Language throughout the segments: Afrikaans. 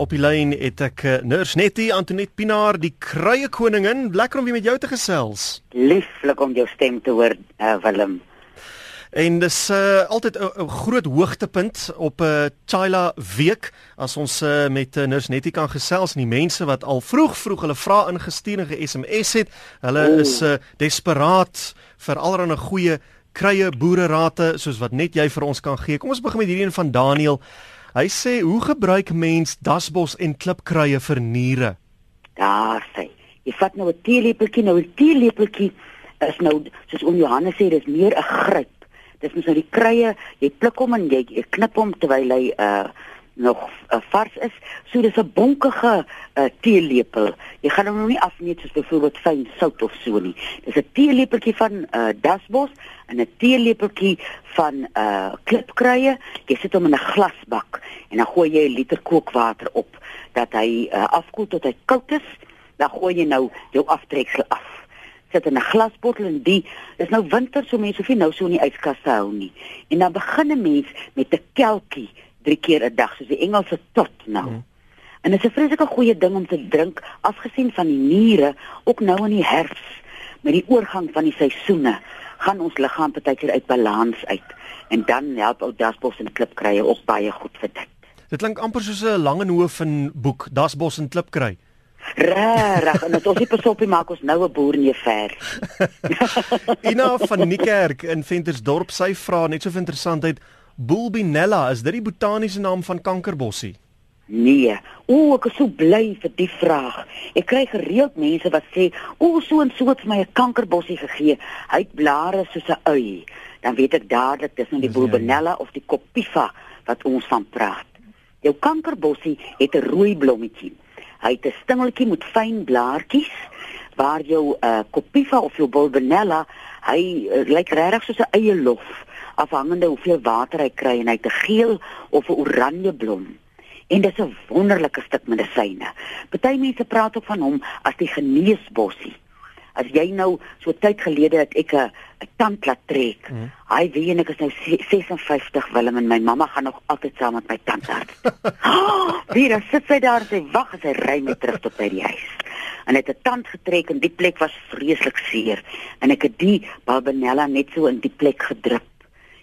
Op die lyn het ek uh, Nurse Nettie Antoinette Pinaar, die kruie koningin, lekker om weer met jou te gesels. Lieflik om jou stem te hoor, uh, Willem. En dis uh, altyd 'n groot hoogtepunt op 'n uh, Chila week as ons uh, met uh, Nurse Nettie kan gesels en die mense wat al vroeg vroeg hulle vrae ingestuur en ge-SMS het. Hulle Oeh. is uh, desperaat vir allerlei goeie krye boererate soos wat net jy vir ons kan gee. Kom ons begin met hierdie een van Daniel. Hy sê hoe gebruik mens dasbos en klipkruie vir niere? Daar sê. Jy vat nou 'n teelepeltjie, nou 'n teelepeltjie is nou soos om Johannes sê, dis meer 'n gryp. Dis mos nou die kruie, jy pluk hom en jy, jy knip hom terwyl hy uh nog uh, vars is. So dis 'n bonkige uh, teelepel. Jy gaan hom nou nie afneem soos byvoorbeeld fyn sout of so nie. Dis 'n teelepeltjie van uh, dasbos en 'n teelepeltjie van uh, klipkruie. Jy sit hom in 'n glasbak en dan gooi jy 'n liter kookwater op dat hy uh, afkoel tot hy koud is. Dan gooi jy nou jou aftreksel af sit in 'n glasbottel en die is nou winter so mense hoef nie nou so in die yskas te hou nie. En dan begin 'n mens met 'n kelkie drie keer 'n dag soos die Engelse tot nou. Mm. En dit is 'n vreeslike goeie ding om te drink afgesien van die niere ook nou in die herfs met die oorgang van die seisoene gaan ons liggaam partykeer uit balans uit en dan help ou dasbos en klipkrye ook baie goed vir dit. Dit klink amper soos 'n lang en hoof in boek dasbos en klipkry. Reg, en dit ons nie pasopie maak ons nou 'n boer nie ver. Ina van Niekerk in Ventersdorp sy vra net so 'n interessantheid Bulbinella, is dit die botaniese naam van kankerbossie? Nee. O, ek is so bly vir die vraag. Ek kry gereeld mense wat sê, "O, so en so het my 'n kankerbossie gegee. Hy het blare soos 'n ui." Dan weet ek dadelik dis nou die Bulbinella of die Copifa wat ons van praat. Jou kankerbossie het 'n rooi blommetjie. Hy het 'n stingeltjie met fyn blaartjies waar jou uh, Copifa of jou Bulbinella, hy uh, lyk regtig soos 'n eie lof afhangende hoeveel water hy kry en hy het 'n geel of 'n oranje blom. En dit is 'n wonderlike stuk medisyne. Party mense praat ook van hom as die geneesbossie. As jy nou so tyd gelede het ek 'n tand laat trek. Mm. Hy weet ek is nou 56 Willem en my mamma gaan nog altyd saam met my tandarts. oh, wie dan sit sy daar en sy wag as hy ry met terug tot by die huis. En het 'n tand getrek en die plek was vreeslik seer en ek het die Barbanella net so in die plek gedruk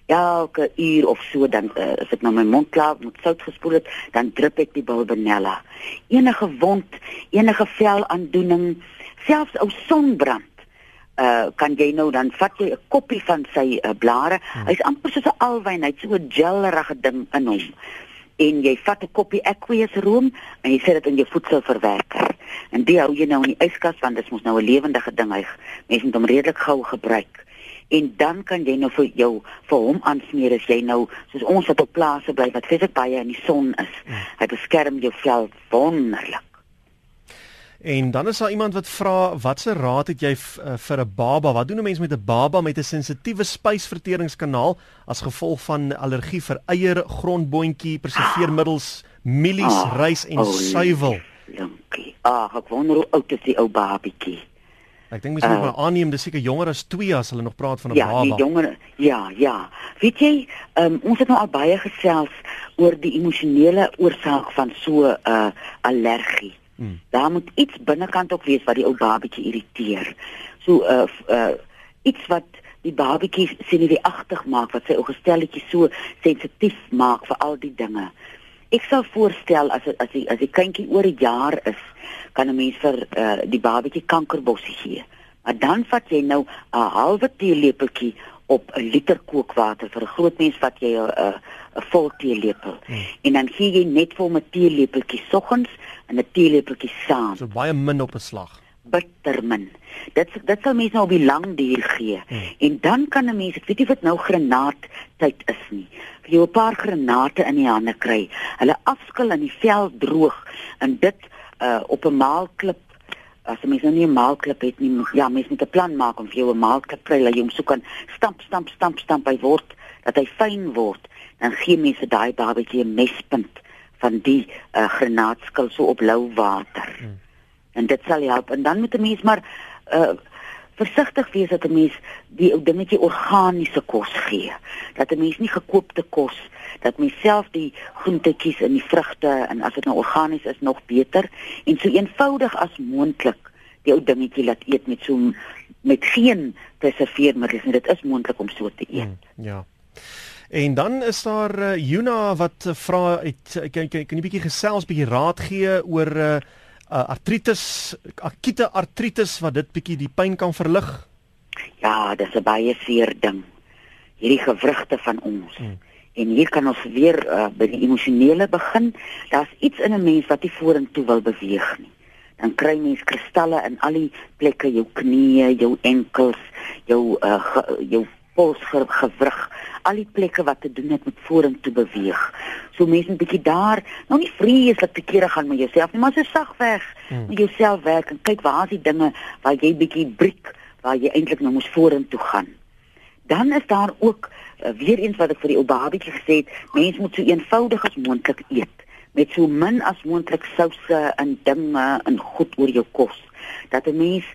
elke uur of so dan uh, as ek nou my mond klaar met sout gespoel het, dan drup ek die bulbinella. Enige wond, enige velaandoening, selfs ou sonbrand, uh kan jy nou dan vat jy 'n koppie van sy uh, blare. Hmm. Hy's amper soos 'n alwyn, hy't so 'n gellerige ding in hom. En jy vat 'n koppie aqueous room en jy sit dit in jou voedselverwerker. En dit hou jy nou in die yskas want dit mos nou 'n lewendige ding hy. Mense moet hom redelik gou gebruik en dan kan jy nou vir jou vir hom aansmeer as jy nou soos ons wat op plase bly wat fisiek baie in die son is. Ja. Hy beskerm jou vel wonderlik. En dan is daar iemand wat vra watse raad het jy uh, vir 'n baba? Wat doen 'n mens met 'n baba met 'n sensitiewe spysverteringskanaal as gevolg van allergie vir eier, grondboontjie, preserveermiddels, mielies, ah, rys en oh, suiwel? Dankie. Ah, ek wonder hoe oud is die ou babietjie? Ek dink mens moet uh, aanneem dis seker jonger as 2 as hulle nog praat van 'n ja, baba. Ja, die jonger. Ja, ja. Weet jy, um, ons het nou al baie gesels oor die emosionele oorsaak van so 'n uh, allergie. Hmm. Daar moet iets binnekant ook wees wat die ou babatjie irriteer. So 'n uh, uh, iets wat die babatjie senuweeagtig maak, wat sy ou gestelletjie so sensitief maak vir al die dinge. Ek sou voorstel as as die as die kindjie oor 'n jaar is, kan 'n mens vir uh, die babatjie kankerbossie gee. Maar dan vat jy nou 'n halwe teelepeltjie op 'n liter kookwater vir 'n groot mens wat jy 'n 'n vol teelepel. Hmm. En dan gee jy net vir 'n teelepeltjie soggens en 'n teelepeltjie saam. So baie min op 'n slag bitter min. Dit dit sal mense nou op die lang duur gee. Hmm. En dan kan 'n mens, ek weet nie wat nou granaat tyd is nie. Paar granate in die hande kry. Hulle afskil in die vel droog en dit uh op 'n maalklip as jy mens nou nie 'n maalklip het nie, ja, mens moet 'n plan maak om vir jou 'n maalklip kry, laat jy hom so kan stamp stamp stamp stamp by word dat hy fyn word. Dan gee mense daai babatjie 'n mespunt van die uh granaatskil so op lou water. Hmm en dit sal help en dan moet 'n mens maar uh versigtig wees dat 'n mens die dingetjie organiese kos gee dat 'n mens nie gekoopte kos dat mens self die groentetjies en die vrugte en as dit nou organies is nog beter en so eenvoudig as moontlik die ou dingetjie laat eet met so met geen preserveermiddels en dit is moontlik om so te eet. Hmm, ja. En dan is daar uh, Juna wat uh, vra uit kan kan kan jy bietjie gesels bietjie raad gee oor uh, uh, artritis akute artritis wat dit bietjie die pyn kan verlig? Ja, dis 'n baie seer ding. Hierdie gewrigte van ons. Hmm. En hier kan ons weer uh, by die emosionele begin. Daar's iets in 'n mens wat nie vorentoe wil beweeg nie. Dan kry mens kristalle in al die plekke, jou knieë, jou enkels, jou uh, ge, jou polsgewrig, al die plekke wat te doen het met vorentoe beweeg. So mense 'n bietjie daar, nou nie vreeslik te kere gaan met jouself nie, maar so sag weg hmm. met jouself werk en kyk waar is die dinge waar jy bietjie breek waar jy eintlik nou moes vorentoe gaan. Dan is daar ook uh, weer eens wat ek vir die ou babietjie gesê het, mense moet so eenvoudig as moontlik eet met so min as moontlik souse en dinge en goed oor jou kos. Dat 'n mens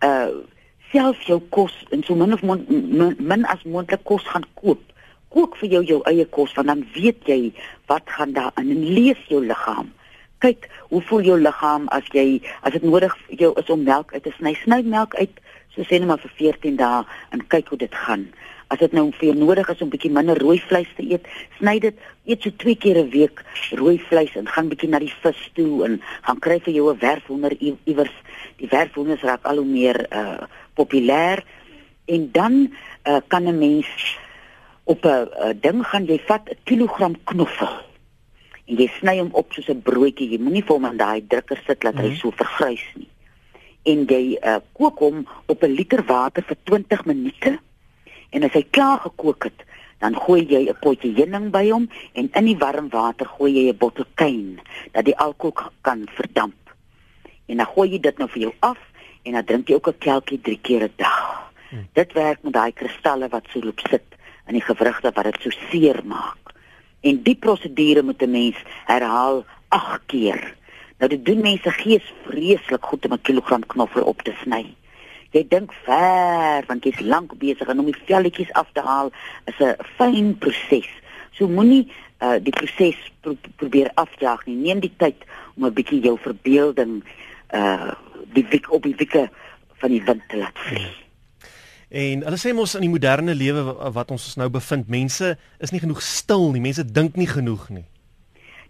uh self jou kos en so min of min, min, min as moontlik kos gaan koop. Kook vir jou jou eie kos want dan weet jy wat gaan daar in en lees jou liggaam. Kyk, hoe voel jou liggaam as jy as dit nodig jou is om melk uit te sny, sny melk uit so sê net maar vir 14 dae en kyk hoe dit gaan. As dit nou vir jou nodig is om bietjie minder rooi vleis te eet, sny dit eet so twee keer 'n week rooi vleis en gaan bietjie na die vis toe en gaan kry vir jou 'n werfhonder iewers. Die werfhonders raak al hoe meer uh populêr en dan uh, kan 'n mens op 'n uh, ding gaan jy vat 'n kilogram knoffel en jy sny hom op soos 'n broodjie. Jy moenie vir hom in daai drukker sit dat hy mm -hmm. so vergrys nie en jy uh, kook hom op 'n liter water vir 20 minute. En as hy klaar gekook het, dan gooi jy 'n potjie heuning by hom en in die warm water gooi jy 'n bottel kyn dat die alkohol kan verdamp. En dan gooi jy dit nou vir jou af en dan drink jy ook 'n kelkie 3 keer 'n dag. Hmm. Dit werk met daai kristalle wat so loop sit in die gewrigte wat dit so seer maak. En die prosedure moet 'n mens herhaal 8 keer. Nou dit doen mense gees vreeslik goed om 'n kilogram knoffel op te sny. Jy dink ver want jy's lank besig om die velletjies af te haal. Is 'n fyn proses. So moenie uh, die proses pro probeer afjaag nie. Neem die tyd om 'n bietjie jou verbeelding uh die wik op die wikke van die wind te laat vlieg. En hulle sê mos in die moderne lewe wat ons ons nou bevind, mense is nie genoeg stil nie. Mense dink nie genoeg nie.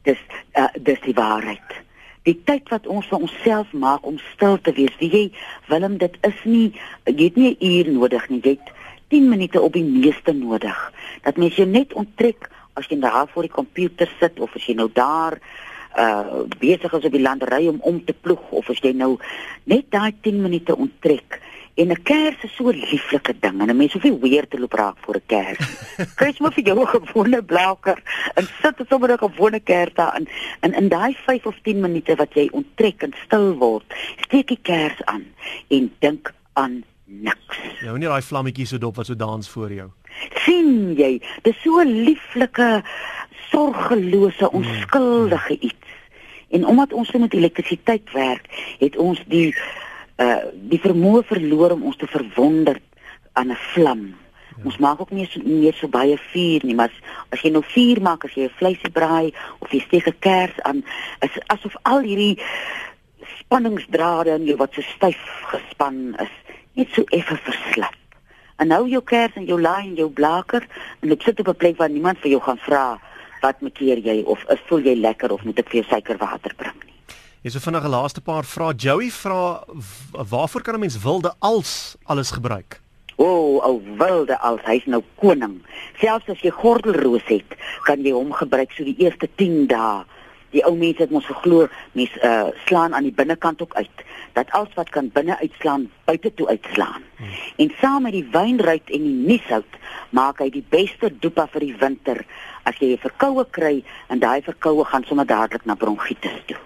Dis uh, dis die waarheid die tyd wat ons vir onsself maak om stil te wees. Wie jy Willem, dit is nie jy het nie 'n uur nodig nie. Jy het 10 minute op die meeste nodig. Dat mens jou net onttrek as jy daar voor die komputer sit of as jy nou daar uh besig is op die landery om om te ploeg of as jy nou net daai 10 minute onttrek En 'n kers is so 'n lieflike ding en 'n mens hoef nie weer te loop raak vir 'n kers. Kry jy maar vir jou 'n gewone blaker en sit dit sommer 'n gewone kers daar in. En in daai 5 of 10 minute wat jy onttrek en stil word, steek die kers aan en dink aan niks. Ja, nie daai vlammetjie so dop wat so dans voor jou. Sien jy, dis so 'n lieflike, sorgelose, onskuldige iets. En omdat ons met elektrisiteit werk, het ons die uh die vermoë verloor om ons te verwonder aan 'n vlam. Ja. Ons maak ook nie so meer so baie vuur nie, maar as, as jy nou vuur maak as jy 'n vleisie braai of jy steek 'n kers aan, is asof al hierdie spanningsdrade in jou wat so styf gespan is, net so effe verslap. En nou jou kers en jou laai en jou blaker en dit sit op 'n plek waar niemand vir jou gaan vra wat maak jy of is voel jy lekker of moet ek vir jou suikerwater bring nie. Hier's 'n vinnige laaste paar vrae. Joey vra waarvoor kan 'n mens wilde als alles gebruik? O, oh, ou wilde als, hy's nou koning. Selfs as jy gordelroos het, kan jy hom gebruik so die eerste 10 dae. Die ou mense het mos geglo mens uh, slaan aan die binnekant ook uit dat alles wat kan binne uitslaan buite toe uitslaan. Hmm. En saam met die wynruit en die nieshout maak hy die beste dopa vir die winter as jy 'n verkoue kry en daai verkoue gaan sommer dadelik na bronkietes toe.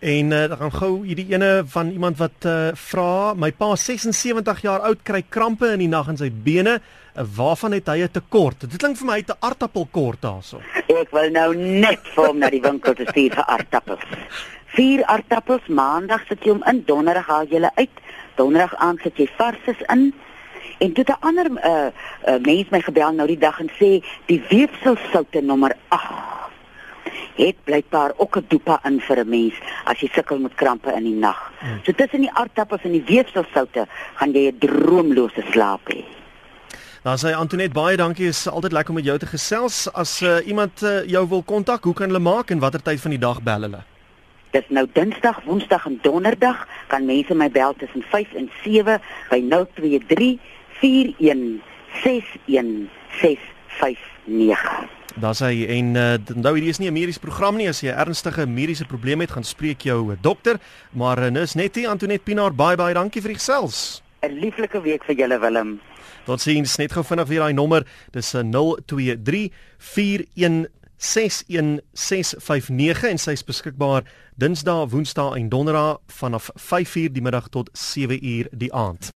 En uh, dan gaan gou hierdie ene van iemand wat uh, vra, my pa 76 jaar oud kry krampe in die nag in sy bene, waarvan het hy 'n tekort? Dit klink vir my hy het 'n aartappelkort daarso. Ek wil nou net vir hom na die winkel te stuur vir aartappels. Vier aartappels, maandag sit jy hom in, donderdag haal jy hulle uit, donderdag aand sit jy varses in En toe 'n ander uh, uh mens my gebel nou die dag en sê die weefselsoute nommer 8 het blykbaar ook 'n dopa in vir 'n mens as jy sukkel met krampe in die nag. Hmm. So tussen die aardappels en die weefselsoute gaan jy 'n droomlose slaap hê. Dan sê Antoinette baie dankie. Is altyd lekker om met jou te gesels. As uh, iemand uh, jou wil kontak, hoe kan hulle maak en watter tyd van die dag bel hulle? Dis nou Dinsdag, Woensdag en Donderdag kan mense my bel tussen 5 en 7 by 023 41 61 659. Daar sê en uh, nou hierdie is nie 'n mediese program nie as jy 'n ernstige mediese probleem het gaan spreek jou dokter maar uh, nis net hier Antoinette Pinaar baie baie dankie vir die gesels 'n lieflike week vir julle Willem. Tot sins net gou vinnig weer daai nommer. Dis 'n 023 41 61659 en sy is beskikbaar Dinsdae, Woensdae en Donderdae vanaf 5:00 die middag tot 7:00 die aand.